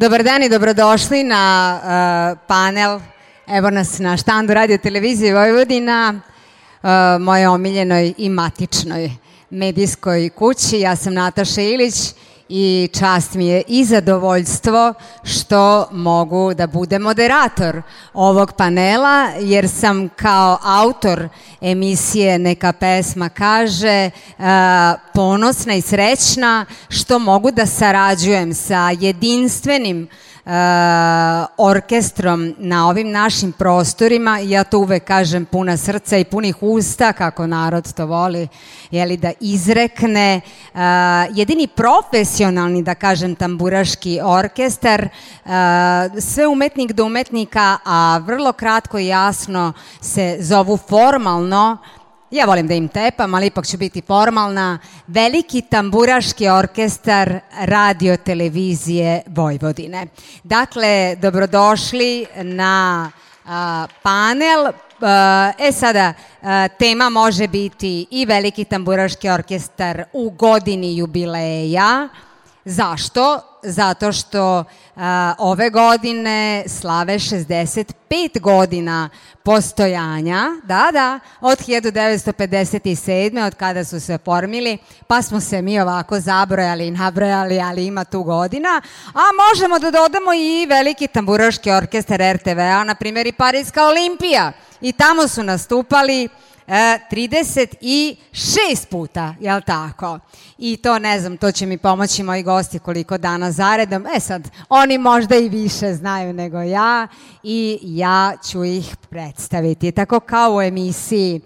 Dobar dan i dobrodošli na uh, panel, evo nas na štandu radio televizije Vojvodina, uh, eh, moje omiljenoj i matičnoj medijskoj kući. Ja sam Nataša Ilić i čast mi je i zadovoljstvo što mogu da budem moderator ovog panela, jer sam kao autor emisije Neka pesma kaže e, ponosna i srećna što mogu da sarađujem sa jedinstvenim e, orkestrom na ovim našim prostorima, ja to uvek kažem puna srca i punih usta, kako narod to voli, jeli, da izrekne. E, jedini profesionalni, da kažem, tamburaški orkestar, sve umetnik do umetnika, a vrlo kratko i jasno se zovu formalno formalno, ja volim da im tepam, ali ipak ću biti formalna, veliki tamburaški orkestar radio televizije Vojvodine. Dakle, dobrodošli na a, panel. A, e sada, a, tema može biti i veliki tamburaški orkestar u godini jubileja, Zašto? Zato što a, ove godine slave 65 godina postojanja, da, da, od 1957. od kada su se formili, pa smo se mi ovako zabrojali i nabrojali, ali ima tu godina, a možemo da dodamo i veliki tamburaški orkestar RTV-a, na primjer i Parijska olimpija. I tamo su nastupali 36 e, puta, je jel tako? I to ne znam, to će mi pomoći moji gosti koliko dana zaredom. E sad, oni možda i više znaju nego ja i ja ću ih predstaviti. Tako kao u emisiji. E,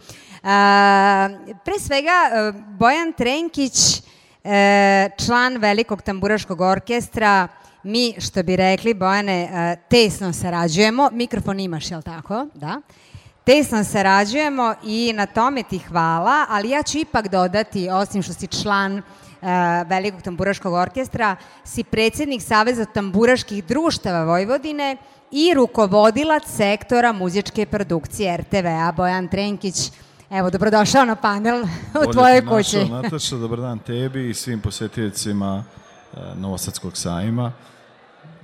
pre svega, e, Bojan Trenkić, član Velikog tamburaškog orkestra, mi, što bi rekli, Bojane, tesno sarađujemo. Mikrofon imaš, jel tako? Da. Tesno sarađujemo i na tome ti hvala, ali ja ću ipak dodati, osim što si član e, Velikog tamburaškog orkestra, si predsednik Saveza tamburaških društava Vojvodine i rukovodilac sektora muzičke produkcije RTV-a Bojan Trenkić. Evo, dobrodošao na panel u tvojoj kući. Našao, Nataša, dobar dan tebi i svim posetiocima e, Novosadskog sajma.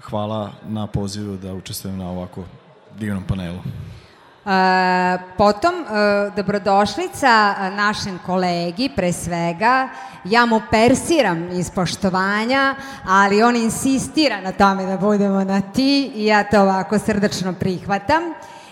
Hvala na pozivu da učestvujem na ovako divnom panelu. E, potom, e, dobrodošlica e, našem kolegi, pre svega, ja mu persiram iz poštovanja, ali on insistira na tome da budemo na ti i ja to ovako srdačno prihvatam.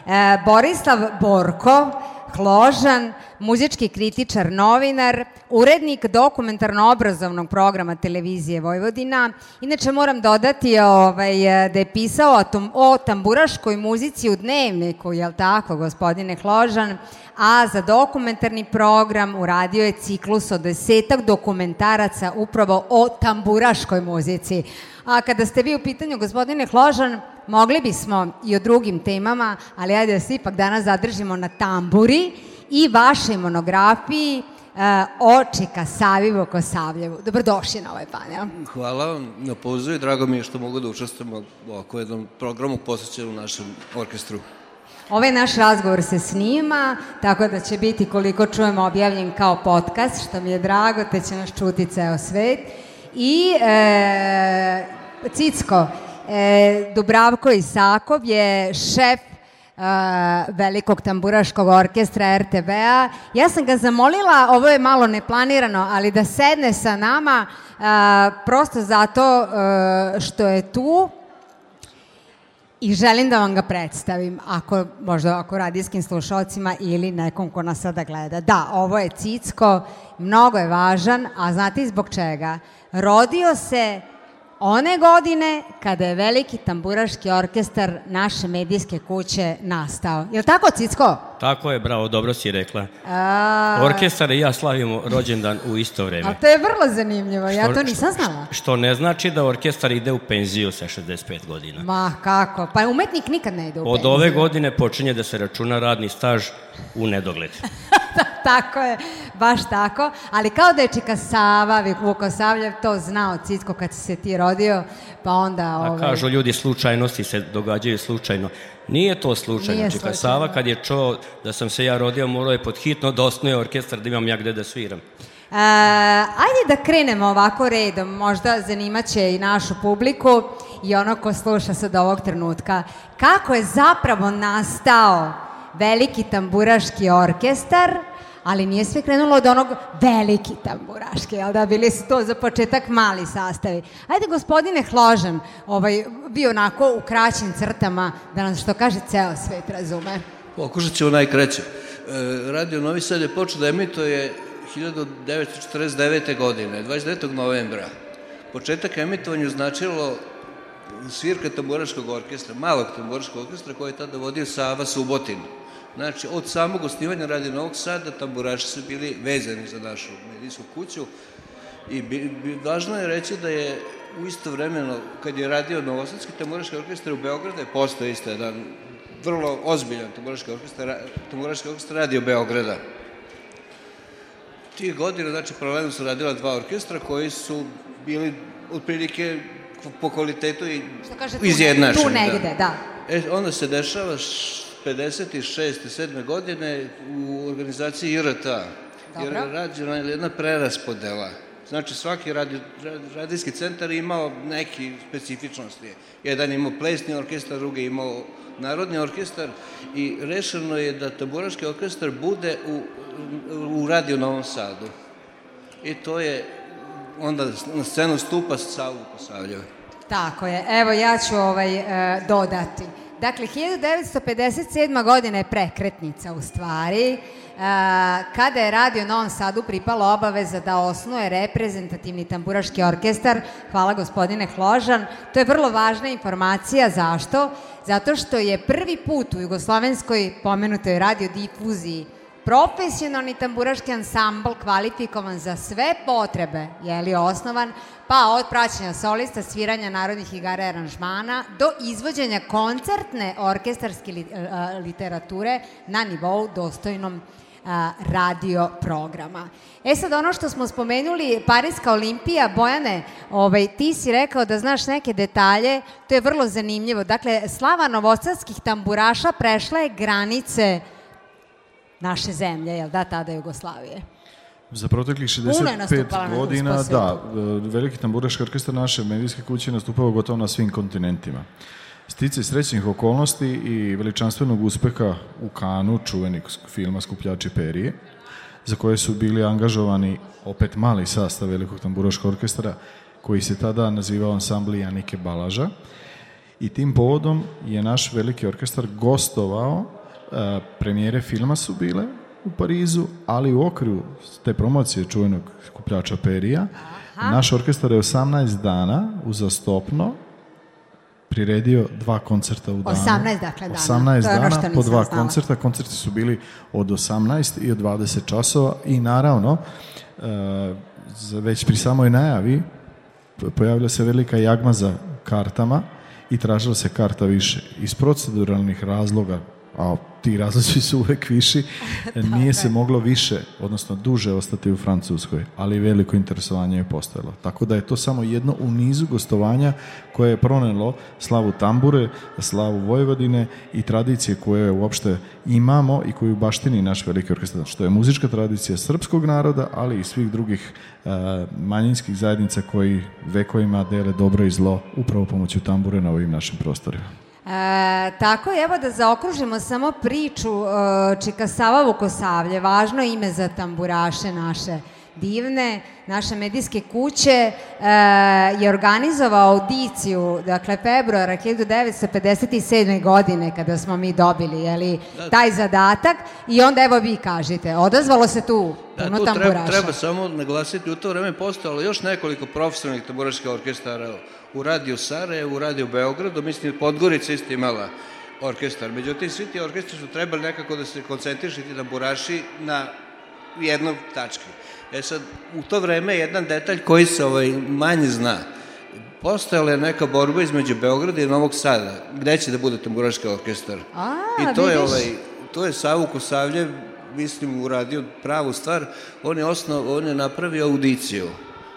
E, Borislav Borko, Ložan, muzički kritičar, novinar, urednik dokumentarno-obrazovnog programa Televizije Vojvodina. Inače, moram dodati ovaj, da je pisao o tamburaškoj muzici u dnevniku, je jel tako, gospodine Hložan? A za dokumentarni program uradio je ciklus od desetak dokumentaraca upravo o tamburaškoj muzici. A kada ste vi u pitanju, gospodine Hložan, mogli bismo i o drugim temama, ali ajde da se ipak danas zadržimo na tamburi i vašoj monografiji uh, eh, Očika Savivo Kosavljevu. Dobrodošli na ovaj panel. Hvala vam na pozivu i drago mi je što mogu da učestvujem u ovako jednom programu posvećenom našem orkestru. Ovaj naš razgovor se snima, tako da će biti koliko čujemo objavljen kao podcast, što mi je drago, te će nas čuti ceo svet. I e, Cicko, E, Dubravko Isakov je šef Uh, velikog tamburaškog orkestra RTV-a. Ja sam ga zamolila, ovo je malo neplanirano, ali da sedne sa nama uh, prosto zato uh, što je tu i želim da vam ga predstavim, ako, možda ako radijskim slušalcima ili nekom ko nas sada gleda. Da, ovo je Cicko, mnogo je važan, a znate i zbog čega? Rodio se one godine kada je veliki tamburaški orkestar naše medijske kuće nastao. Je li tako, Cicko? Tako je, bravo, dobro si rekla. A... Orkestar i ja slavimo rođendan u isto vreme. A to je vrlo zanimljivo, što, ja to nisam znala. Što, što ne znači da orkestar ide u penziju sa 65 godina. Ma, kako? Pa umetnik nikad ne ide u Od penziju. Od ove godine počinje da se računa radni staž u nedogled. tako je, baš tako. Ali kao da je Čika Sava, Vukosavljev to znao, Cicko, kad si se ti rodio, pa onda... Ove... A ovaj- kažu ljudi, slučajnosti se događaju slučajno. Nije to slučajno. Nije Čika Sava, kad je čuo da sam se ja rodio, morao je podhitno da osnuje orkestar, da imam ja gde da sviram. E, ajde da krenemo ovako redom, možda zanimaće i našu publiku i ono ko sluša sad ovog trenutka. Kako je zapravo nastao veliki tamburaški orkestar ali nije sve krenulo od onog veliki tamburaške, jel da, bili su to za početak mali sastavi. Ajde, gospodine Hložan, ovaj, bi onako u kraćim crtama, da nam što kaže ceo svet razume. Pokušat ćemo najkraće. E, Radio Novi Sad je počeo da emituje 1949. godine, 29. novembra. Početak emitovanju značilo svirka tamburaškog orkestra, malog tamburaškog orkestra koje je tada vodio Sava Subotin. Znači, od samog osnivanja Radio Novog Sada tamburaši su bili vezani za našu medijsku kuću i bi, bi, važno je reći da je u isto vremeno, kad je radio Novosadski tamburaški orkestar u Beogradu, je postao isto jedan vrlo ozbiljan tamburaški orkestar, tamburaški orkestar radio Beograda. Tih godina, znači, paralelno su radila dva orkestra koji su bili otprilike po kvalitetu i izjednačeni. Tu negde, da. da. E, onda se dešava 56. i 7. godine u organizaciji IRTA. Jer je rađena jedna preraspodela. Znači svaki radi, radijski centar imao neki specifičnosti. Jedan imao plesni orkestar, drugi imao narodni orkestar i rešeno je da tamburaški orkestar bude u, u Radio Novom Sadu. I to je onda na scenu stupa Savu Posavljeva. Tako je. Evo ja ću ovaj, e, dodati. Dakle, 1957. godina je prekretnica u stvari, e, kada je Radio Novom Sadu pripala obaveza da osnuje reprezentativni tamburaški orkestar. Hvala gospodine Hložan. To je vrlo važna informacija. Zašto? Zato što je prvi put u jugoslovenskoj pomenutoj radiodifuziji profesionalni tamburaški ansambl kvalifikovan za sve potrebe, je li osnovan, pa od praćenja solista, sviranja narodnih igara i aranžmana do izvođenja koncertne orkestarske e, e, literature na nivou dostojnom e, radio programa. E sad ono što smo spomenuli, Parijska olimpija, Bojane, ovaj, ti si rekao da znaš neke detalje, to je vrlo zanimljivo. Dakle, slava novosadskih tamburaša prešla je granice uh, naše zemlje, jel da, tada Jugoslavije. Za proteklih 65 godina, da, e, Veliki tamburaški orkestar naše medijske kuće nastupao gotovo na svim kontinentima. Stice srećnih okolnosti i veličanstvenog uspeha u Kanu, čuvenik filma Skupljači perije, za koje su bili angažovani opet mali sastav Velikog tamburaškog orkestra, koji se tada nazivao ansambli Janike Balaža. I tim povodom je naš veliki orkestar gostovao E, premijere filma su bile u Parizu, ali u okru te promocije čuvenog kupljača Perija, Aha. naš orkestar je 18 dana uzastopno priredio dva koncerta u danu. 18 dakle dana. 18 dana ono po dva znala. koncerta. Koncerti su bili od 18 i od 20 časova i naravno e, već pri samoj najavi pojavila se velika jagma za kartama i tražila se karta više. Iz proceduralnih razloga a ti različiti su uvek viši, e, nije se moglo više, odnosno duže ostati u Francuskoj, ali veliko interesovanje je postojalo. Tako da je to samo jedno u nizu gostovanja koje je pronelo slavu tambure, slavu Vojvodine i tradicije koje uopšte imamo i koju baštini naš veliki orkestar, što je muzička tradicija srpskog naroda, ali i svih drugih uh, manjinskih zajednica koji vekovima dele dobro i zlo upravo pomoću tambure na ovim našim prostorima. E, tako je, evo da zaokružimo samo priču e, Čikasava Kosavlje, važno ime za tamburaše naše divne naše medijske kuće e, je organizovao audiciju, dakle februara 1957. godine kada smo mi dobili jeli, da, da. taj zadatak i onda evo vi kažete, odazvalo se tu da, puno da, tu tamburaša. Treba, treba samo naglasiti, u to vreme postojalo još nekoliko profesionalnih tamburaških orkestara u radiju Sarajevu, u radiju Beogradu, mislim Podgorica isto imala orkestar. Međutim, svi ti orkestri su trebali nekako da se koncentrišiti na buraši na jednom tački. E sad, u to vreme jedan detalj koji se ovaj, manje zna. Postojala je neka borba između Beograda i Novog Sada. Gde će da bude tamburaški orkestar? A, I to vidiš. je, ovaj, to je Savu Kosavlje, mislim, uradio pravu stvar. On je, osnov, on je napravio audiciju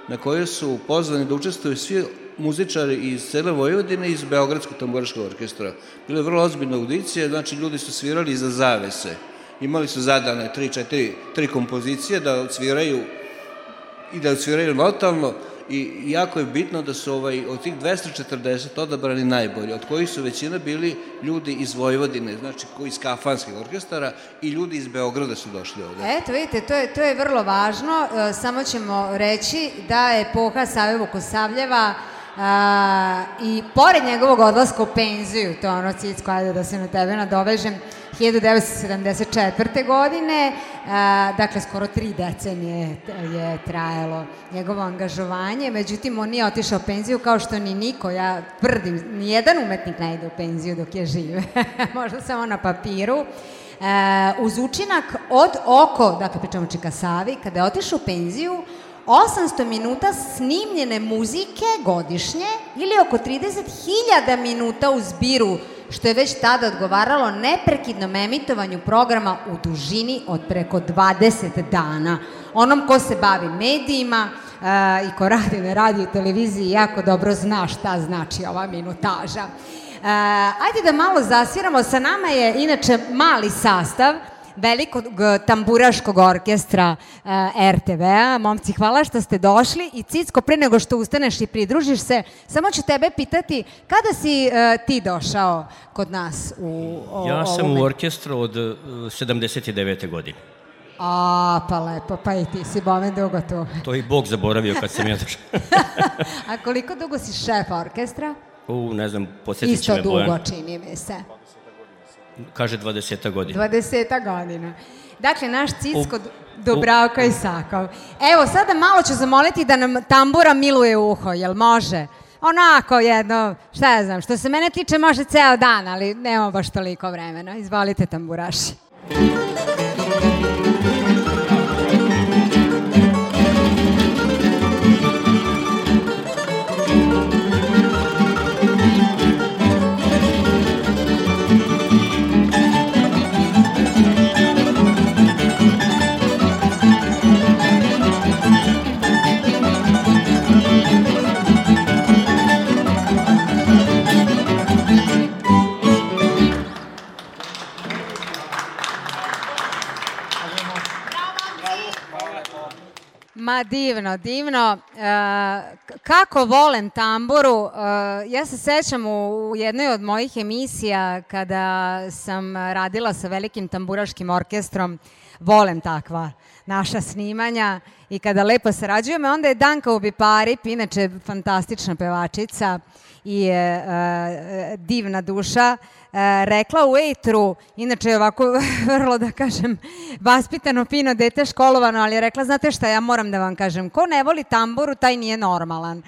na kojoj su pozvani da učestvuju svi muzičari iz cele Vojvodine iz Beogradskog tamburaškog orkestra. Bila je vrlo ozbiljna audicija, znači ljudi su svirali iza zavese imali su zadane 3 4 tri kompozicije da odsviraju i da odsviraju notalno i jako je bitno da su ovaj, od tih 240 odabrani najbolji, od kojih su većina bili ljudi iz Vojvodine, znači koji iz kafanskih orkestara i ljudi iz Beograda su došli ovde. Eto, vidite, to je, to je vrlo važno, e, samo ćemo reći da je poha Savevo Kosavljeva A, I pored njegovog odlaska u penziju, to je ono cicko, ajde da se na tebe nadovežem, 1974. godine, a, dakle skoro tri decenije je trajalo njegovo angažovanje, međutim on nije otišao u penziju kao što ni niko, ja tvrdim, nijedan umetnik ne ide u penziju dok je žive, možda samo na papiru. E, uz učinak od oko, dakle pričamo o Čikasavi, kada je otišao u penziju, 800 minuta snimljene muzike godišnje ili oko 30.000 minuta u zbiru, što je već tada odgovaralo neprekidnom emitovanju programa u dužini od preko 20 dana. Onom ko se bavi medijima e, i ko radi na radiju i televiziji jako dobro zna šta znači ova minutaža. E, ajde da malo zasviramo, sa nama je inače mali sastav, velikog tamburaškog orkestra uh, e, RTV-a. Momci, hvala što ste došli i Cicko, pre nego što ustaneš i pridružiš se, samo ću tebe pitati kada si uh, ti došao kod nas u o, Ja sam ovome? u orkestru od 79. E, godine. A, pa lepo, pa i ti si bome dugo tu. To i Bog zaboravio kad sam ja došao. A koliko dugo si šef orkestra? U, ne znam, posjetit će me Bojan. Isto dugo, čini mi se kaže 20 godina. 20 godina. Dakle, naš Cicko u, dobravka braka i sakao. Evo, sada malo ću zamoliti da nam tambura miluje uho, jel može? Onako jedno, šta ja znam, što se mene tiče može ceo dan, ali nemam baš toliko vremena. Izvolite tamburaši. Muzika Ma divno, divno. E, kako volim tamburu. E, ja se sećam u jednoj od mojih emisija kada sam radila sa velikim tamburaškim orkestrom. Volem takva naša snimanja i kada lepo sarađujemo. Onda je Danka u inače fantastična pevačica, i e, e, divna duša, e, rekla u etru, inače je ovako vrlo da kažem vaspitano, fino dete školovano, ali je rekla, znate šta, ja moram da vam kažem, ko ne voli tamburu, taj nije normalan.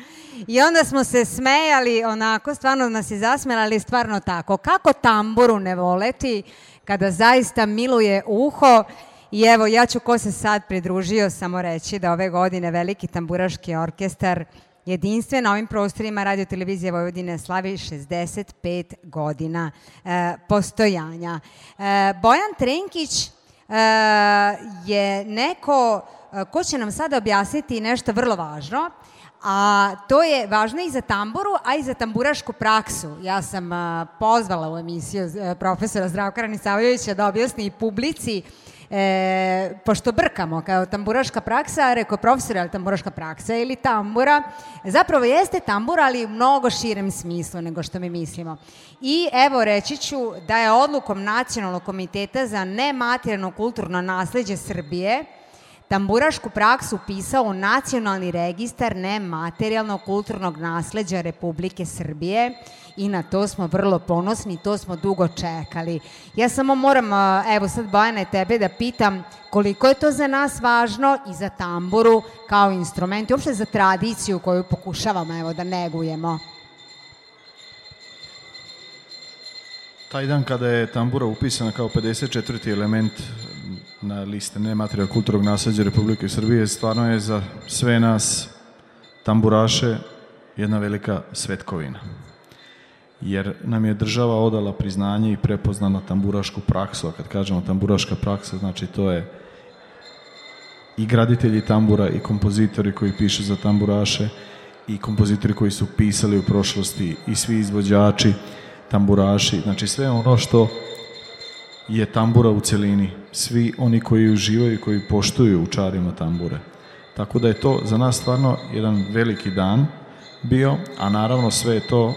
I onda smo se smejali, onako, stvarno nas je zasmela, ali stvarno tako. Kako tamburu ne voleti kada zaista miluje uho I evo, ja ću ko se sad pridružio samo reći da ove godine veliki tamburaški orkestar jedinstven na ovim prostorima Radio Televizije Vojvodine slavi 65 godina e, postojanja. E, Bojan Trenkić e, je neko e, ko će nam sada objasniti nešto vrlo važno, a to je važno i za tamburu, a i za tamburašku praksu. Ja sam e, pozvala u emisiju e, profesora Zdravka Ranisavljevića da objasni i publici uh, e, pošto brkamo kao tamburaška praksa, rekao profesor, ali tamburaška praksa ili tambura, zapravo jeste tambura, ali u mnogo širem smislu nego što mi mislimo. I evo reći ću da je odlukom Nacionalnog komiteta za nematerijalno kulturno nasleđe Srbije tamburašku praksu upisao u Nacionalni registar nematerijalno kulturnog nasleđa Republike Srbije, i na to smo vrlo ponosni, to smo dugo čekali. Ja samo moram, evo sad Bojana tebe da pitam koliko je to za nas važno i za tamburu kao instrument i uopšte za tradiciju koju pokušavamo evo, da negujemo. Taj dan kada je tambura upisana kao 54. element na liste nematerijalnog kulturnog nasleđa Republike Srbije, stvarno je za sve nas tamburaše jedna velika svetkovina jer nam je država odala priznanje i prepoznala tamburašku praksu, a kad kažemo tamburaška praksa, znači to je i graditelji tambura i kompozitori koji pišu za tamburaše i kompozitori koji su pisali u prošlosti i svi izvođači, tamburaši, znači sve ono što je tambura u celini, svi oni koji uživaju i koji poštuju u čarima tambure. Tako da je to za nas stvarno jedan veliki dan bio, a naravno sve je to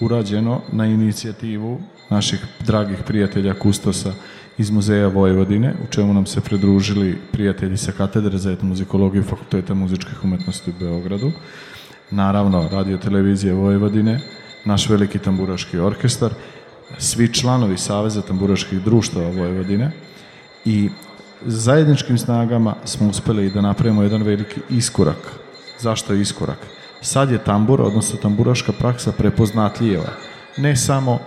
urađeno na inicijativu naših dragih prijatelja Kustosa iz Muzeja Vojvodine, u čemu nam se pridružili prijatelji sa katedre za etnomuzikologiju Fakulteta muzičkih umetnosti u Beogradu, naravno Radio Televizije Vojvodine, naš veliki tamburaški orkestar, svi članovi Saveza tamburaških društava Vojvodine i zajedničkim snagama smo uspeli da napravimo jedan veliki iskorak. Zašto iskorak? Sad je tambur, odnosno tamburaška praksa prepoznatljiva, ne samo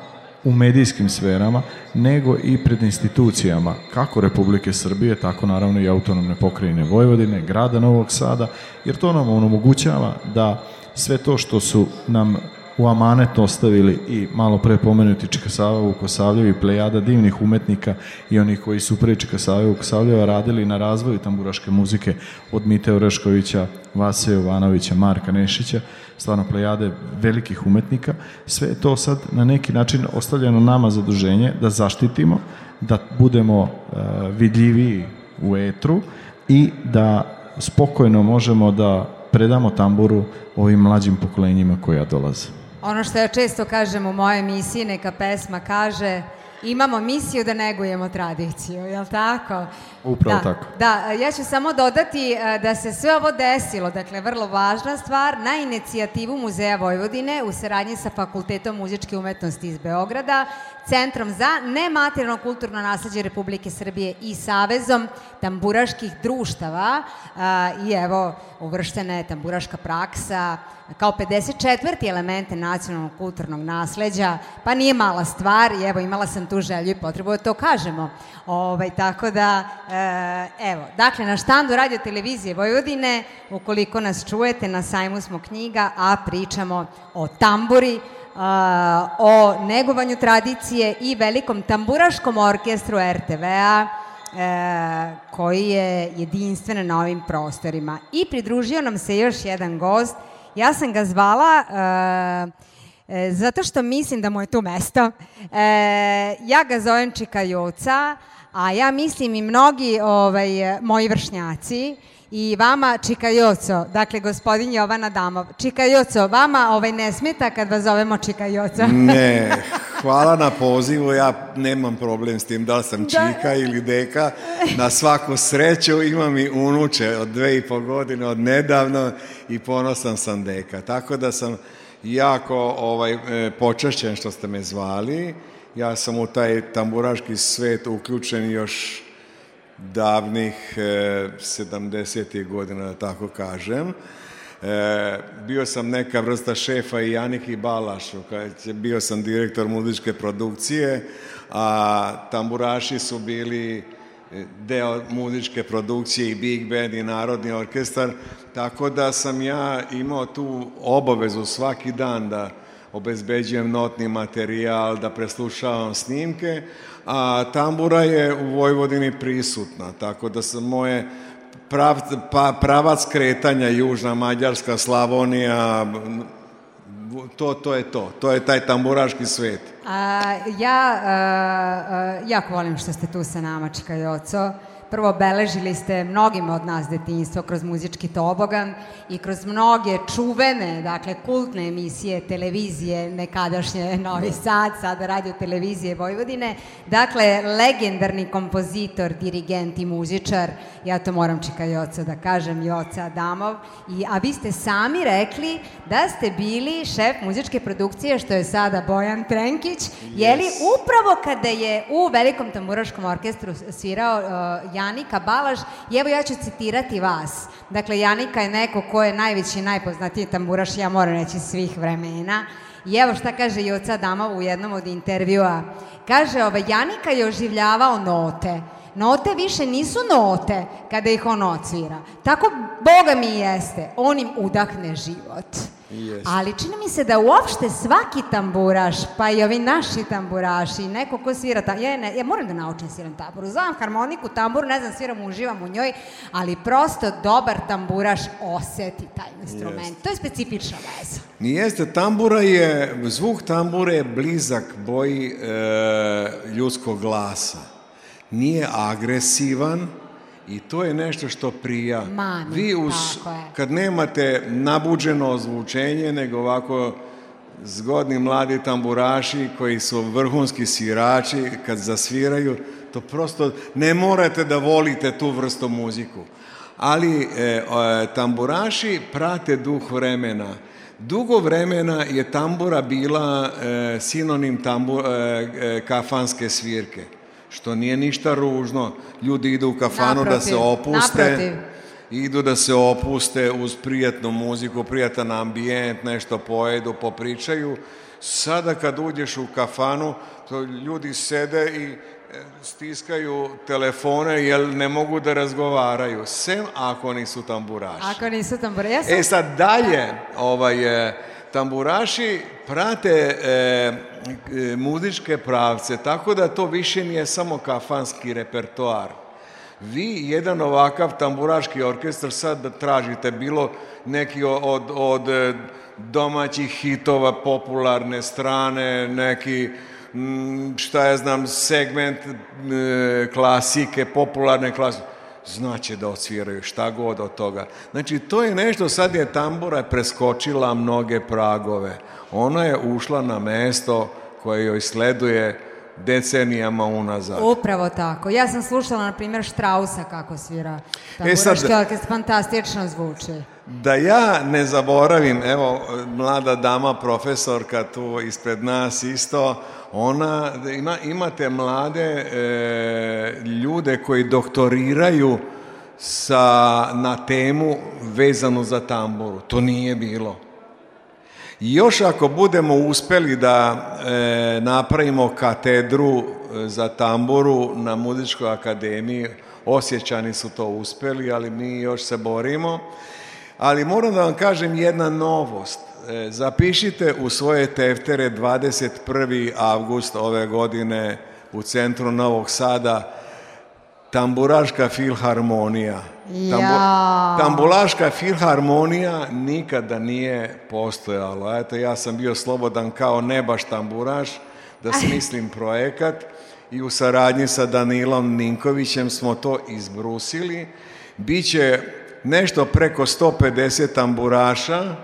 u medijskim sferama, nego i pred institucijama, kako Republike Srbije, tako naravno i autonomne pokrajine Vojvodine, grada Novog Sada, jer to nam omogućava da sve to što su nam u amanet ostavili i malo pre pomenuti Čikasava, Vukosavljevi, plejada divnih umetnika i oni koji su pre Čikasava i Vukosavljeva radili na razvoju tamburaške muzike od Mite Oreškovića, Vase Jovanovića, Marka Nešića, stvarno plejade velikih umetnika. Sve je to sad na neki način ostavljeno nama zaduženje da zaštitimo, da budemo uh, vidljiviji u etru i da spokojno možemo da predamo tamburu ovim mlađim pokolenjima koja dolaze. Ono što ja često kažem u moje misiji, neka pesma kaže imamo misiju da negujemo tradiciju, je li tako? Upravo da, tako. Da, ja ću samo dodati e, da se sve ovo desilo, dakle, vrlo važna stvar, na inicijativu Muzeja Vojvodine u saradnji sa Fakultetom muzičke umetnosti iz Beograda, Centrom za nematerijalno kulturno nasledđe Republike Srbije i Savezom tamburaških društava i evo, uvrštena je tamburaška praksa, kao 54. elemente nacionalnog kulturnog nasleđa, pa nije mala stvar i evo imala sam tu želju i potrebu da to kažemo. Ovaj, tako da, eh, evo, dakle, na štandu radio televizije Vojvodine, ukoliko nas čujete, na sajmu smo knjiga, a pričamo o tamburi, eh, o negovanju tradicije i velikom tamburaškom orkestru RTV-a, e, eh, koji je jedinstven na ovim prostorima. I pridružio nam se još jedan gost, Ja sam ga zvala... Uh, E, zato što mislim da mu je tu mesto. E, ja ga zovem Čikajovca, a ja mislim i mnogi ovaj, moji vršnjaci i vama Čikajoco, dakle gospodin Jovan Adamov. Čikajoco, vama ovaj ne smeta kad vas zovemo Čikajoca? Ne, Hvala na pozivu, ja nemam problem s tim da li sam da. čika da. ili deka. Na svaku sreću imam i unuče od dve i pol godine, od nedavno i ponosan sam deka. Tako da sam jako ovaj, e, počašćen što ste me zvali. Ja sam u taj tamburaški svet uključen još davnih eh, 70. godina, da tako kažem. E, bio sam neka vrsta šefa i Janiki Balašu, kad bio sam direktor muzičke produkcije, a tamburaši su bili e, deo muzičke produkcije i Big Band i Narodni orkestar, tako da sam ja imao tu obavezu svaki dan da obezbeđujem notni materijal, da preslušavam snimke, a tambura je u Vojvodini prisutna, tako da sam moje prav, pa, pravac kretanja Južna Mađarska, Slavonija, to, to je to. To je taj tamburaški svet. A, ja a, a, jako volim što ste tu sa nama, Čikajoco prvo beležili ste mnogima od nas detinjstvo kroz muzički tobogan i kroz mnoge čuvene, dakle kultne emisije televizije nekadašnje Novi da. Sad, sada radio televizije Vojvodine. Dakle, legendarni kompozitor, dirigent i muzičar, ja to moram čika Joca da kažem, Joca Adamov. I, a vi ste sami rekli da ste bili šef muzičke produkcije, što je sada Bojan Trenkić, yes. je li upravo kada je u Velikom tamburaškom orkestru svirao uh, Janika Balaš i evo ja ću citirati vas. Dakle, Janika je neko ko je najveći i najpoznatiji tamburaš, ja moram reći, svih vremena. I evo šta kaže Joca Damov u jednom od intervjua. Kaže, ove, ovaj, Janika je oživljavao note. Note više nisu note kada ih on odsvira. Tako Boga mi jeste, on im udahne život. Yes. Ali čini mi se da uopšte svaki tamburaš, pa i ovi naši tamburaši, neko ko svira tambur, ja, ne, ja moram da naučim da sviram tamburu, znam harmoniku, tambur, ne znam, sviram, uživam u njoj, ali prosto dobar tamburaš oseti taj instrument. Yes. To je specifična veza. Jeste, tambura je, zvuk tambure je blizak boji e, ljudskog glasa. Nije agresivan, I to je nešto što prija. Mani, Vi uz, kad nemate nabuđeno zvučenje, nego ovako zgodni mladi tamburaši koji su vrhunski svirači, kad zasviraju, to prosto ne morate da volite tu vrstu muziku. Ali e, tamburaši prate duh vremena. Dugo vremena je tambura bila e, sinonim tambu, e, e kafanske svirke što nije ništa ružno. Ljudi idu u kafanu Naprotiv. da se opuste. Naprotiv. Idu da se opuste uz prijatnu muziku, prijatan ambijent, nešto pojedu, popričaju. Sada kad uđeš u kafanu, to ljudi sede i e, stiskaju telefone jer ne mogu da razgovaraju, sem ako nisu tamburaši. Ako nisu tamburaši. Ja sam... E sad dalje, ovaj, e, tamburaši prate e, E, muzičke pravce, tako da to više nije samo kafanski repertoar. Vi jedan ovakav tamburaški orkestar sad tražite bilo neki od, od e, domaćih hitova popularne strane, neki šta ja znam, segment e, klasike, popularne klasike znaće da odsviraju šta god od toga. Znači, to je nešto, sad je tambura preskočila mnoge pragove. Ona je ušla na mesto koje joj sleduje decenijama unazad. Upravo tako. Ja sam slušala, na primjer, Štrausa kako svira. E tambura, e sad, što fantastično zvuči. Da ja ne zaboravim, evo, mlada dama profesorka tu ispred nas isto, ona, ima, imate mlade e, ljude koji doktoriraju sa, na temu vezano za tamburu. To nije bilo. Još ako budemo uspeli da e, napravimo katedru e, za tamburu na Muzičkoj akademiji, osjećani su to uspeli, ali mi još se borimo. Ali moram da vam kažem jedna novost. E, zapišite u svoje teftere 21. avgust ove godine u centru Novog Sada Tamburaška filharmonija. Tambu, tambulaška filharmonija nikada nije postojala. Eto, ja sam bio slobodan kao nebaš tamburaš da smislim projekat i u saradnji sa Danilom Ninkovićem smo to izbrusili. Biće nešto preko 150 tamburaša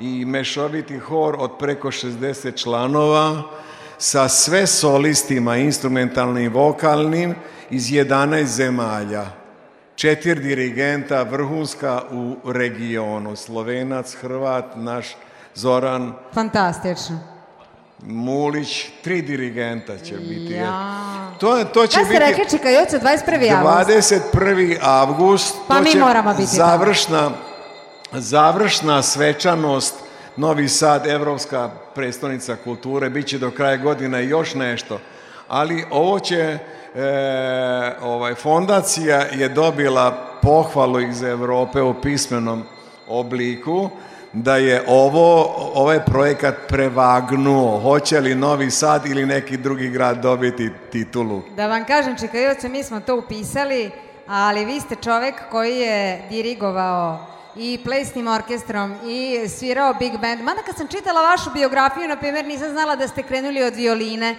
i mešoviti hor od preko 60 članova sa sve solistima, instrumentalnim i vokalnim, iz 11 zemalja. Četiri dirigenta vrhunska u regionu. Slovenac, Hrvat, naš Zoran. Fantastično. Mulić, tri dirigenta će biti. Ja. To, to će Kada biti... Kada ste rekli, čekaj, 21. avgust? 21. avgust. Pa mi moramo biti završna, tamo završna svečanost Novi Sad, Evropska predstavnica kulture, bit će do kraja godine još nešto. Ali ovo će, e, ovaj, fondacija je dobila pohvalu iz Evrope u pismenom obliku, da je ovo, ovaj projekat prevagnuo. Hoće li Novi Sad ili neki drugi grad dobiti titulu? Da vam kažem, Čekajoce, mi smo to upisali, ali vi ste čovek koji je dirigovao i plesnim orkestrom i svirao big band. Mada kad sam čitala vašu biografiju, na primjer, nisam znala da ste krenuli od violine.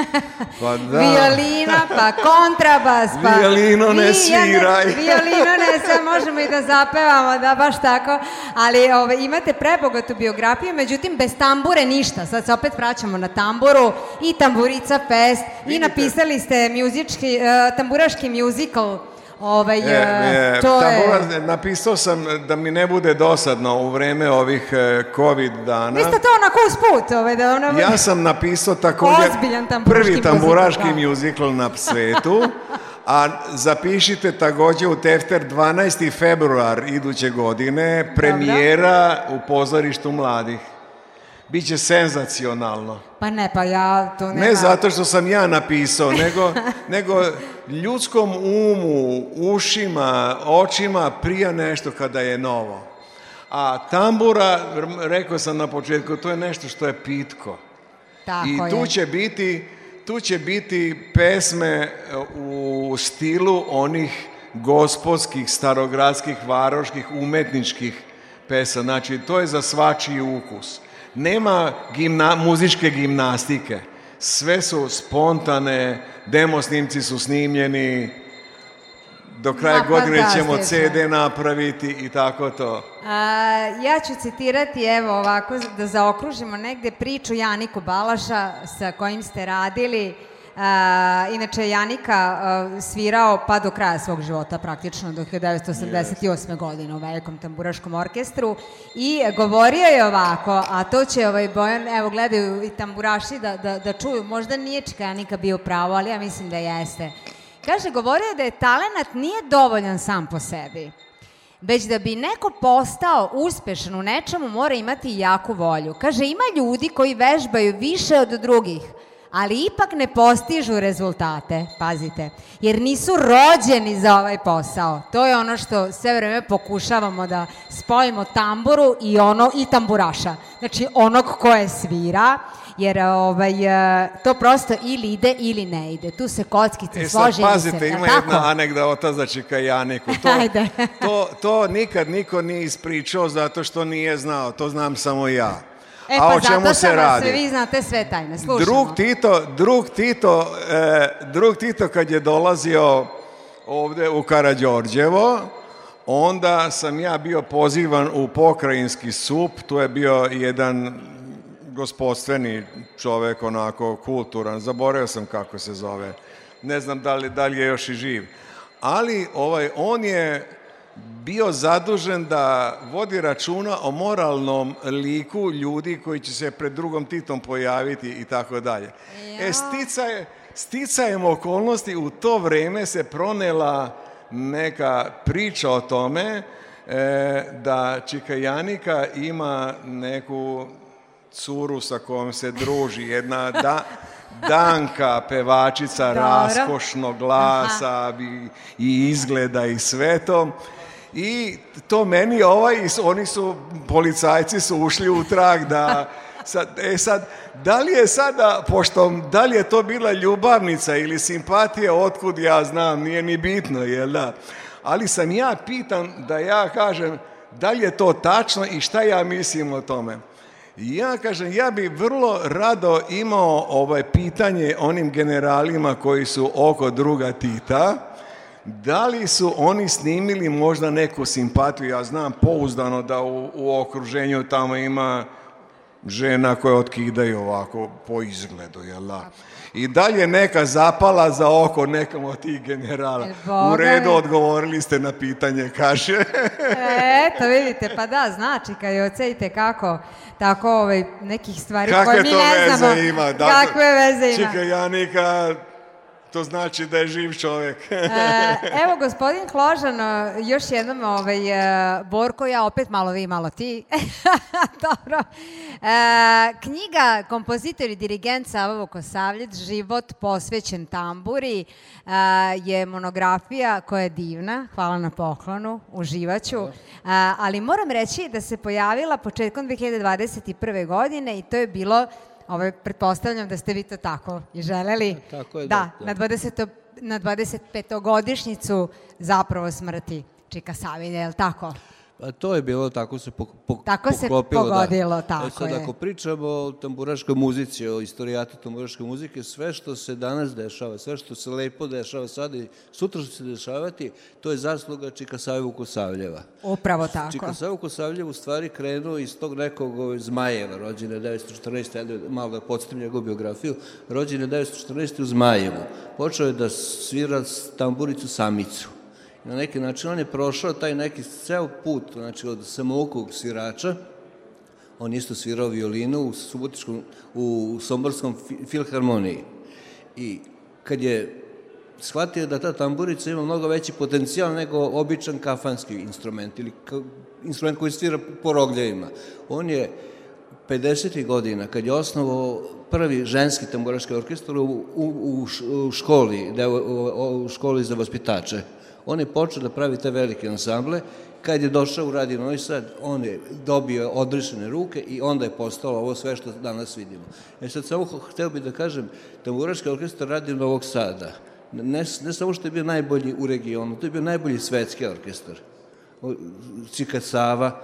Pa da. Violina, pa kontrabas, pa... Violino ne sviraj. Violino ne sve, možemo i da zapevamo, da, baš tako. Ali ove, ovaj, imate prebogatu biografiju, međutim, bez tambure ništa. Sad se opet vraćamo na tamburu i tamburica fest Vidite. i napisali ste muzički, uh, tamburaški musical Ovaj, e, e, e to tabula, je... Napisao sam da mi ne bude dosadno u vreme ovih e, COVID dana. Vi ste to na koji put. Ovaj, da ono... Ja sam napisao također prvi tamburaški muzikl da. na svetu. A zapišite također u Tefter 12. februar iduće godine premijera u pozorištu mladih. Biće senzacionalno. Pa ne, pa ja to nema... Ne zato što sam ja napisao, nego, nego ljudskom umu, ušima, očima prija nešto kada je novo. A tambura, rekao sam na početku, to je nešto što je pitko. Tako I tu je. će biti tu će biti pesme e, u stilu onih gospodskih, starogradskih, varoških, umetničkih pesa. Znači, to je za svačiji ukus. Nema gimna, muzičke gimnastike. Sve su spontane, demo snimci su snimljeni, do kraja da, godine ćemo CD napraviti i tako to. A, ja ću citirati, evo ovako, da zaokružimo negde priču Janiku Balaša sa kojim ste radili. A, inače, Janika a, svirao pa do kraja svog života praktično, do 1988. Yes. godine u velikom tamburaškom orkestru i govorio je ovako, a to će ovaj Bojan, evo gledaju i tamburaši da, da, da čuju, možda nije Čika Janika bio pravo, ali ja mislim da jeste. Kaže, govorio je da je talenat nije dovoljan sam po sebi, već da bi neko postao uspešan u nečemu mora imati jaku volju. Kaže, ima ljudi koji vežbaju više od drugih, ali ipak ne postižu rezultate, pazite, jer nisu rođeni za ovaj posao. To je ono što sve vreme pokušavamo da spojimo tamburu i ono i tamburaša. Znači onog ko je svira, jer ovaj, e, to prosto ili ide ili ne ide. Tu se kockice e, slože. E pazite, se, ima tako? jedna anegdota za Čikajaniku. To, Ajde. to, to nikad niko nije ispričao zato što nije znao, to znam samo ja. E pa A o čemu se radi? vi znate sve tajne, slušamo. Drug Tito, drug Tito, eh, drug Tito kad je dolazio ovde u Karađorđevo, onda sam ja bio pozivan u pokrajinski sup, tu je bio jedan gospodstveni čovjek, onako kulturan, zaboravio sam kako se zove, ne znam da li, da li je još i živ. Ali ovaj, on je bio zadužen da vodi računa o moralnom liku ljudi koji će se pred drugom Titom pojaviti i tako dalje. E, sticaje, sticajem okolnosti u to vrijeme se pronela neka priča o tome e, da Janika ima neku curu sa kojom se druži, jedna da, Danka, pevačica Dobro. raskošnog glasa Aha. i izgleda i sve to i to meni ovaj, oni su, policajci su ušli u trag da, sad, e sad, da li je sada, pošto, da li je to bila ljubavnica ili simpatija, otkud ja znam, nije ni bitno, jel da? Ali sam ja pitan da ja kažem da li je to tačno i šta ja mislim o tome. Ja kažem, ja bi vrlo rado imao ovaj pitanje onim generalima koji su oko druga Tita, da li su oni snimili možda neku simpatiju, ja znam pouzdano da u, u okruženju tamo ima žena koje otkidaju ovako po izgledu, jel da? I dalje neka zapala za oko nekom od tih generala. E, u redu odgovorili ste na pitanje, kaže. e, eto, vidite, pa da, znači, kad je ocenite kako tako ovaj, nekih stvari Kakve koje mi ne znamo. Kakve to veze ima? Da, kakve veze ima? ja Čikajanika, To znači da je živ čovek. E, evo, gospodin Kložan, e, još jednom, ovaj, e, Borko, ja opet malo vi, malo ti. Dobro. knjiga Kompozitor i dirigent Savovo Kosavljet, život posvećen tamburi, je monografija koja je divna. Hvala na poklonu, uživaću. ali moram reći da se pojavila početkom 2021. godine i to je bilo Ovo, pretpostavljam da ste vi to tako i želeli. E, tako je, da. da, da. Na, 20, na 25-godišnjicu zapravo smrti Čika Savine, je li tako? Pa to je bilo, tako se pok, pok, tako poklopilo. Tako da. se pogodilo, da. tako e sad, je. Ako pričamo o tamburaškoj muzici, o istorijatu tamburaške muzike, sve što se danas dešava, sve što se lepo dešava sad i sutra što se dešavati, to je zasluga Čika Čikasavljevu Kosavljeva. Upravo tako. Čikasavu Kosavljev u stvari krenuo iz tog nekog ove, ovaj, Zmajeva, rođene 1914. Da malo da podstim njegovu biografiju. Rođene 1914. u Zmajevu. Počeo je da svira tamburicu samicu na neki način on je prošao taj neki ceo put, znači od samoukog svirača, on isto svirao violinu u Subotičkom, u Somborskom filharmoniji. I kad je shvatio da ta tamburica ima mnogo veći potencijal nego običan kafanski instrument ili ka, instrument koji svira po rogljevima. On je 50. godina, kad je osnovao prvi ženski tamburaški orkestar u, u, u školi, deo, da u školi za vaspitače, on je počeo da pravi te velike ansamble, Kad je došao u Radio Novi Sad, on je dobio odrišene ruke i onda je postalo ovo sve što danas vidimo. E sad samo hteo bih da kažem, Tamburaški orkestar Radio Novog Sada, ne, ne samo što je bio najbolji u regionu, to je bio najbolji svetski orkestar. Čika Sava,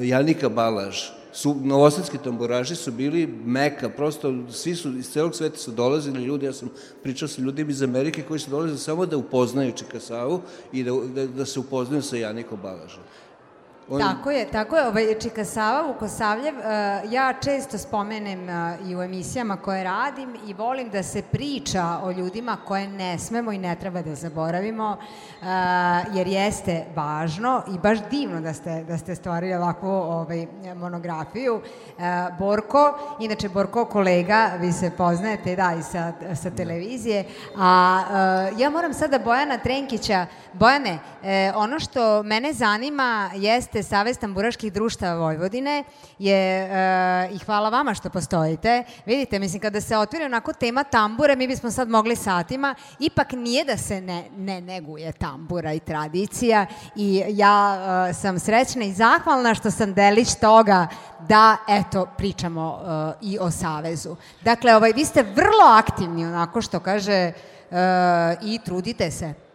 Janika Balaž, su, novosadski tamburaši su bili meka, prosto svi su iz celog sveta su dolazili ljudi, ja sam pričao sa ljudima iz Amerike koji su dolazili samo da upoznaju Čikasavu i da, da, da se upoznaju sa Janikom Balažem. On... Tako je, tako je. Ovaj, čika Sava Vukosavljev, uh, ja često spomenem uh, i u emisijama koje radim i volim da se priča o ljudima koje ne smemo i ne treba da zaboravimo, uh, jer jeste važno i baš divno da ste, da ste stvarili ovakvu ovaj, monografiju. Borko, inače Borko kolega, vi se poznajete, da, i sa, sa da. televizije, a ja moram sada Bojana Trenkića, Bojane, ono što mene zanima jeste jeste Savez tamburaških društava Vojvodine je, e, i hvala vama što postojite. Vidite, mislim, kada se otvira onako tema tambure, mi bismo sad mogli satima, ipak nije da se ne, ne neguje tambura i tradicija i ja e, sam srećna i zahvalna što sam delić toga da, eto, pričamo e, i o Savezu. Dakle, ovaj, vi ste vrlo aktivni, onako što kaže, e, i trudite se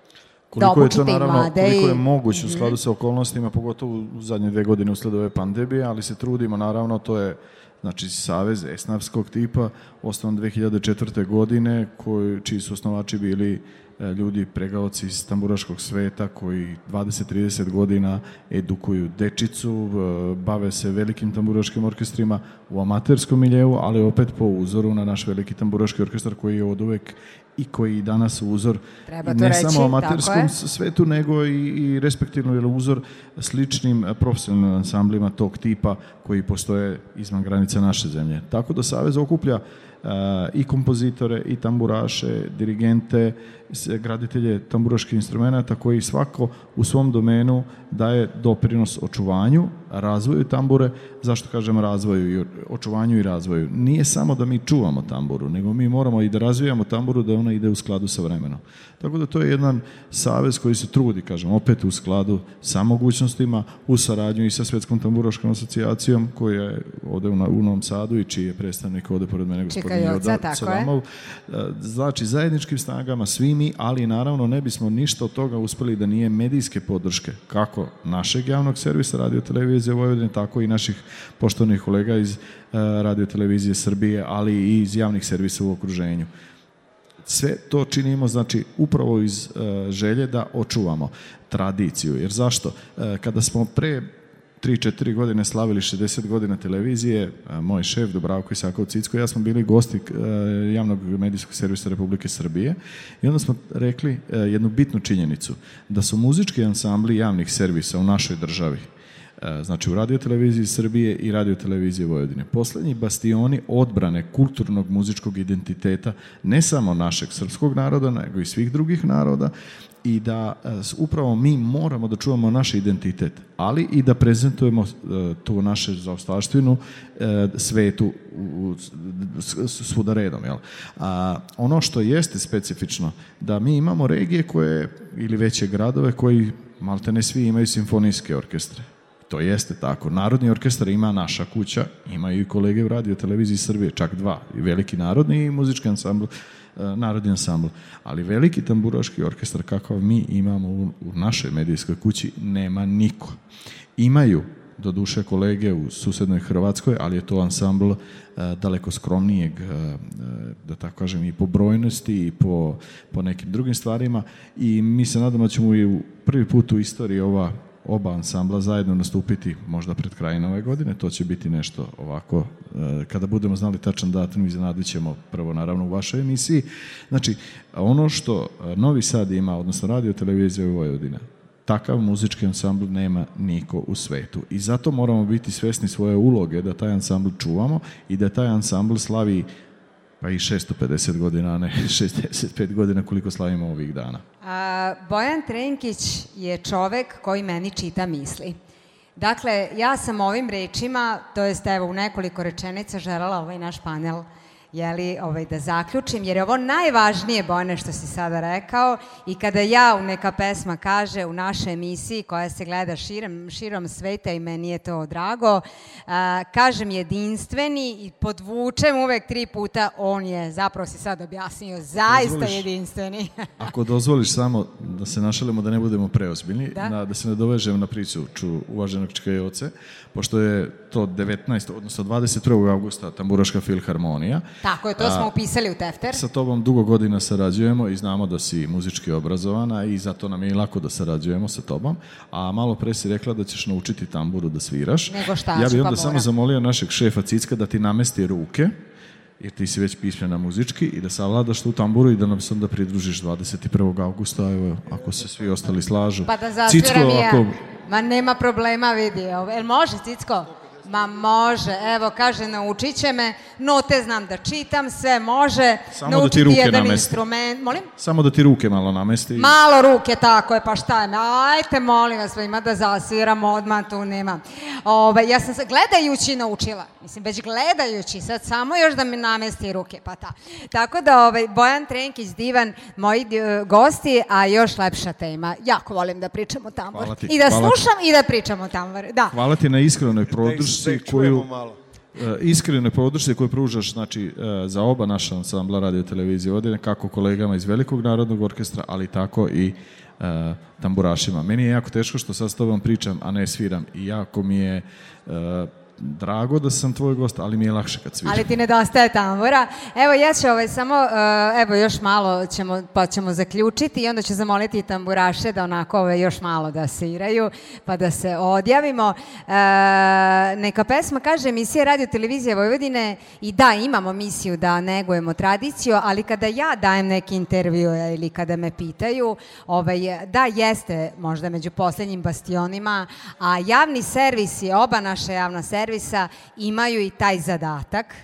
koliko da je to naravno, koliko je moguće u mhm. skladu sa okolnostima, pogotovo u zadnje dve godine usled ove pandemije, ali se trudimo, naravno, to je znači Savez esnapskog tipa, osnovan 2004. godine, koji, čiji su osnovači bili E, ljudi, pregaoci iz tamburaškog sveta koji 20-30 godina edukuju dečicu, e, bave se velikim tamburaškim orkestrima u amaterskom miljevu, ali opet po uzoru na naš veliki tamburaški orkestar koji je od uvek i koji danas uzor Treba ne reći, samo amaterskom svetu, nego i, i respektivno je uzor sličnim e, profesionalnim ansamblima tog tipa koji postoje izvan granica naše zemlje. Tako da Savez okuplja Eh, i kompozitore i tamburaše, dirigente, graditelje tamburaških instrumenta koji svako u svom domenu daje doprinos očuvanju razvoju tambure. Zašto kažem razvoju i očuvanju i razvoju? Nije samo da mi čuvamo tamburu, nego mi moramo i da razvijamo tamburu da ona ide u skladu sa vremenom. Tako da to je jedan savez koji se trudi, kažem, opet u skladu sa mogućnostima, u saradnju i sa Svetskom tamburaškom asocijacijom koja je ovde u, u Novom Sadu i čiji je predstavnik ovde pored mene gospodin Joda Sadamov. E, znači, zajedničkim snagama svi mi, ali naravno ne bismo ništa od toga uspeli da nije medijske podrške, kako našeg javnog servisa radio televizije, televizije Vojvodine, tako i naših poštovnih kolega iz eh, radio televizije Srbije, ali i iz javnih servisa u okruženju sve to činimo znači upravo iz eh, želje da očuvamo tradiciju. Jer zašto? Eh, kada smo pre 3-4 godine slavili 60 godina televizije, moj šef Dubravko Isakov Cicko ja smo bili gosti javnog medijskog servisa Republike Srbije i onda smo rekli jednu bitnu činjenicu, da su muzički ansambli javnih servisa u našoj državi E, znači u radioteleviziji Srbije i Radio Televizije Vojvodine. Poslednji bastioni odbrane kulturnog muzičkog identiteta ne samo našeg srpskog naroda, nego i svih drugih naroda i da e, upravo mi moramo da čuvamo naš identitet, ali i da prezentujemo e, tu našu zaostavštinu svetu svuda redom. Jel? A, ono što jeste specifično, da mi imamo regije koje, ili veće gradove koji malte ne svi imaju simfonijske orkestre To jeste tako. Narodni orkestar ima naša kuća, imaju i kolege u radio televiziji Srbije, čak dva, i veliki narodni i muzički ansambl, e, narodni ansambl. Ali veliki tamburaški orkestar kakav mi imamo u, u našoj medijskoj kući nema niko. Imaju do duše kolege u susednoj Hrvatskoj, ali je to ansambl e, daleko skromnijeg, e, e, da tako kažem, i po brojnosti i po, po nekim drugim stvarima i mi se nadamo da ćemo i prvi put u istoriji ova oba ansambla zajedno nastupiti možda pred kraj nove godine, to će biti nešto ovako, e, kada budemo znali tačan datum, iznenadit ćemo prvo naravno u vašoj emisiji. Znači, ono što e, Novi Sad ima, odnosno radio televizija Vojvodina, takav muzički ansambl nema niko u svetu. I zato moramo biti svesni svoje uloge da taj ansambl čuvamo i da taj ansambl slavi Pa i 650 godina, ne 65 godina koliko slavimo ovih dana. A, Bojan Trenkić je čovek koji meni čita misli. Dakle, ja sam ovim rečima, to jest evo u nekoliko rečenica želela ovaj naš panel uh, jeli, ovaj, da zaključim, jer je ovo najvažnije, Bojane, što si sada rekao i kada ja u neka pesma kaže u našoj emisiji koja se gleda širom, širom sveta i meni je to drago, a, kažem jedinstveni i podvučem uvek tri puta, on je, zapravo si sad objasnio, zaista dozvoliš, jedinstveni. ako dozvoliš samo da se našalimo, da ne budemo preozbiljni, da, na, da se ne dovežem na priču ču, uvaženog Čkajoce, pošto je to 19, odnosno 21. augusta Tamburaška filharmonija, Tako je, to smo upisali u Tefter. Sa tobom dugo godina sarađujemo i znamo da si muzički obrazovana i zato nam je i lako da sarađujemo sa tobom. A malo pre si rekla da ćeš naučiti tamburu da sviraš. Nego šta, Ja bih onda pa samo zamolio našeg šefa Cicka da ti namesti ruke jer ti si već pismena muzički i da savladaš tu tamburu i da nam se onda pridružiš 21. augusta, evo, ako se svi ostali slažu. Pa da zasviram Ako... Ma nema problema, vidi. Jel može, Cicko? Ma može, evo kaže naučit će me, note znam da čitam, sve može, Samo naučiti da ti ruke jedan namesti. instrument, molim? Samo da ti ruke malo namesti. Malo ruke, tako je, pa šta je, ajte molim vas, ima da zasviramo odmah, tu nema. Ove, ovaj, ja sam gledajući naučila, mislim već gledajući, sad samo još da mi namesti ruke, pa ta. Tako da ovaj, Bojan Trenkić, divan, moji eh, gosti, a još lepša tema. Jako volim da pričamo tambor. Hvala ti, I da slušam i da pričamo tambor. Da. Hvala ti na iskrenoj produži da podršci koju malo. E, iskrene podrške koju pružaš znači, e, za oba naša ansambla radio televizije ovdje, kako kolegama iz Velikog narodnog orkestra, ali tako i e, tamburašima. Meni je jako teško što sad s tobom pričam, a ne sviram i jako mi je uh, drago da sam tvoj gost, ali mi je lakše kad sviđam. Ali ti nedostaje tambura. Evo, ja ću ovaj samo, eh, evo, još malo ćemo, pa ćemo zaključiti i onda ću zamoliti tamburaše da onako ovaj, još malo da se pa da se odjavimo. E, neka pesma kaže emisija Radio Televizije Vojvodine i da, imamo misiju da negujemo tradiciju, ali kada ja dajem neki intervjue ili kada me pitaju, ovaj, da, jeste možda među poslednjim bastionima, a javni servisi, oba naša javna servisa, servisa imaju i taj zadatak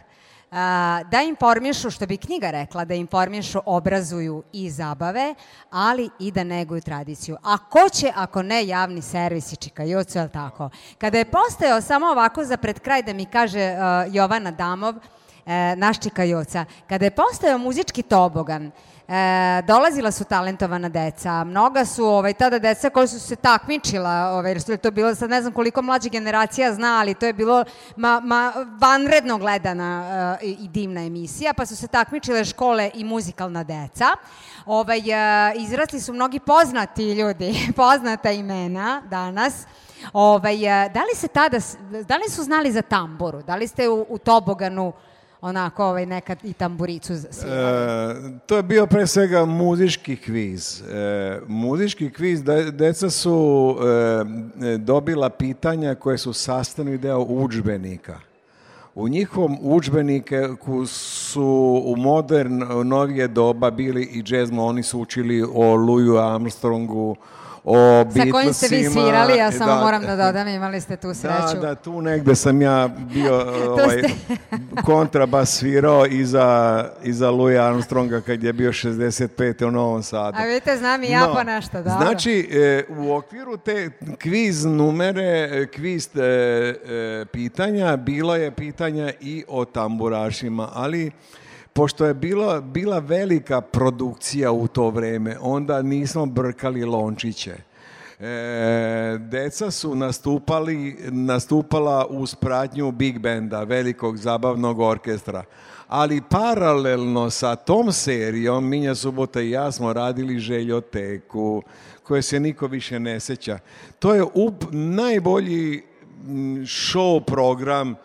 da informišu, što bi knjiga rekla, da informišu, obrazuju i zabave, ali i da neguju tradiciju. A ko će, ako ne javni servisi i čikajucu, je tako? Kada je postao samo ovako za pred kraj da mi kaže uh, Jovana Damov, uh, naš čikajuca, kada je postao muzički tobogan, uh, e, dolazila su talentovana deca, mnoga su ovaj, tada deca koja su se takmičila, ovaj, što je to bilo, sad ne znam koliko mlađa generacija zna, ali to je bilo ma, ma, vanredno gledana e, i divna emisija, pa su se takmičile škole i muzikalna deca. Ovaj, e, izrasli su mnogi poznati ljudi, poznata imena danas, Ovaj, e, da, li se tada, da li su znali za tamburu? Da li ste u, u Toboganu uh, onako ovaj, nekad i tamburicu svirali? E, to je bio pre svega muzički kviz. E, muzički kviz, de, deca su e, dobila pitanja koje su sastavni deo učbenika. U njihovom učbeniku su u modern, novije doba bili i džez, oni su učili o Louis Armstrongu, o Beatlesima. Sa kojim ste vi svirali, ja e, samo da, moram da dodam, imali ste tu da, sreću. Da, da, tu negde sam ja bio ovaj, kontrabas svirao iza, iza Louis Armstronga kad je bio 65. u Novom Sadu. A vidite, znam i ja no, po nešto, dobro. Da, znači, da. e, u okviru te kviz numere, e, kviz e, e pitanja, bilo je pitanja i o tamburašima, ali pošto je bilo, bila velika produkcija u to vreme, onda nismo brkali lončiće. E, deca su nastupali, nastupala uz pratnju Big Benda, velikog zabavnog orkestra. Ali paralelno sa tom serijom, Minja Subota i ja smo radili Željoteku, koje se niko više ne seća. To je up, najbolji show program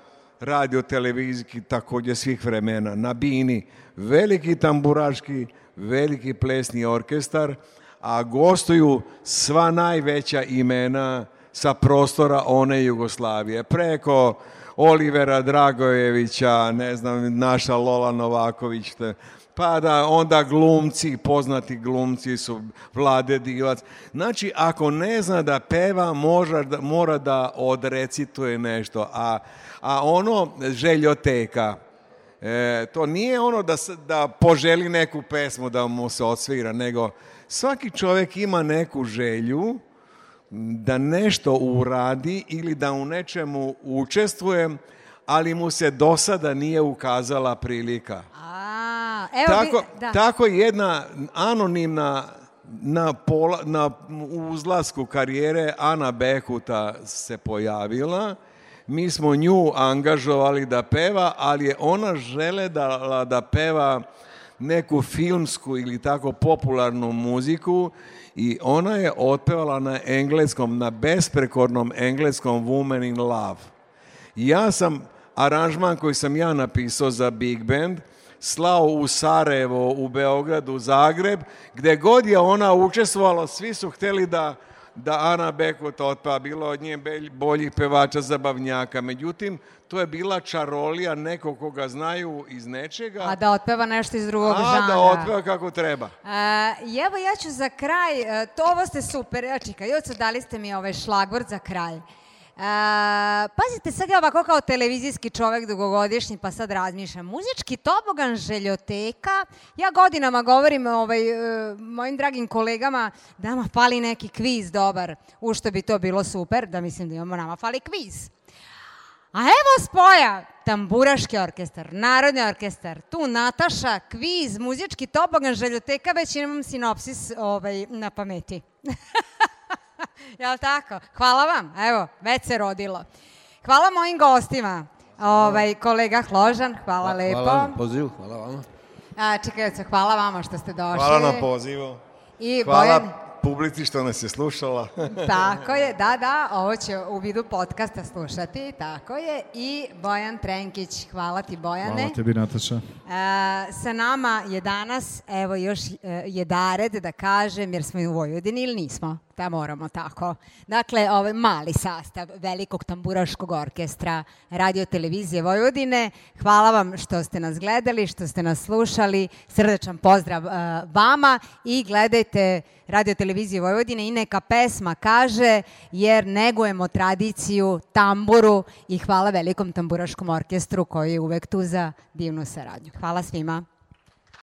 radio televizijski također svih vremena, na Bini, veliki tamburaški, veliki plesni orkestar, a gostuju sva najveća imena sa prostora one Jugoslavije. Preko Olivera Dragojevića, ne znam, naša Lola Novaković, te, pa da onda glumci, poznati glumci su Vlade Divac. Znači, ako ne zna da peva, mora da, mora da odrecituje nešto. A, a ono, željoteka, e, to nije ono da, da poželi neku pesmu da mu se osvira, nego svaki čovek ima neku želju da nešto uradi ili da u nečemu učestvuje, ali mu se do sada nije ukazala prilika. A evo tako, vi, da. tako jedna anonimna na, pola, na uzlasku karijere Ana Bekuta se pojavila. Mi smo nju angažovali da peva, ali je ona želela da peva neku filmsku ili tako popularnu muziku i ona je otpevala na engleskom, na besprekornom engleskom Woman in Love. Ja sam aranžman koji sam ja napisao za Big Band – slao u Sarajevo, u Beogradu, u Zagreb, gde god je ona učestvovala, svi su hteli da da Ana Bekut otpa, bilo od nje boljih pevača zabavnjaka. Međutim, to je bila čarolija neko koga znaju iz nečega. A da otpeva nešto iz drugog a da žanra. A da otpeva kako treba. E, evo, ja ću za kraj, e, to ovo ste super, ja čekaj, dali ste mi ovaj šlagvord za kraj pazite, sad ja ovako kao televizijski čovek dugogodišnji, pa sad razmišljam. Muzički tobogan željoteka, ja godinama govorim ovaj, e, mojim dragim kolegama da nama fali neki kviz dobar, u što bi to bilo super, da mislim da imamo nama fali kviz. A evo spoja, tamburaški orkestar, narodni orkestar, tu Nataša, kviz, muzički tobogan, željoteka, već imam sinopsis ovaj, na pameti. Jel tako? Hvala vam. Evo, već se rodilo. Hvala mojim gostima. Ovaj, kolega Hložan, hvala, hvala lepo. Hvala na pozivu, hvala vama. A, čekaj, hvala vama što ste došli. Hvala na pozivu. I hvala Bojan publici što nas je slušala. tako je, da, da, ovo će u vidu podcasta slušati, tako je. I Bojan Trenkić, hvala ti Bojane. Hvala tebi Nataša. E, sa nama je danas, evo još e, je dared da kažem, jer smo u Vojvodini ili nismo? Da moramo tako. Dakle, ovaj mali sastav velikog tamburaškog orkestra Radio Televizije Vojvodine. Hvala vam što ste nas gledali, što ste nas slušali. Srdečan pozdrav e, vama i gledajte Radio Televizije televizije Vojvodine i neka pesma kaže, jer negujemo tradiciju tamburu i hvala velikom tamburaškom orkestru koji je uvek tu za divnu saradnju. Hvala svima.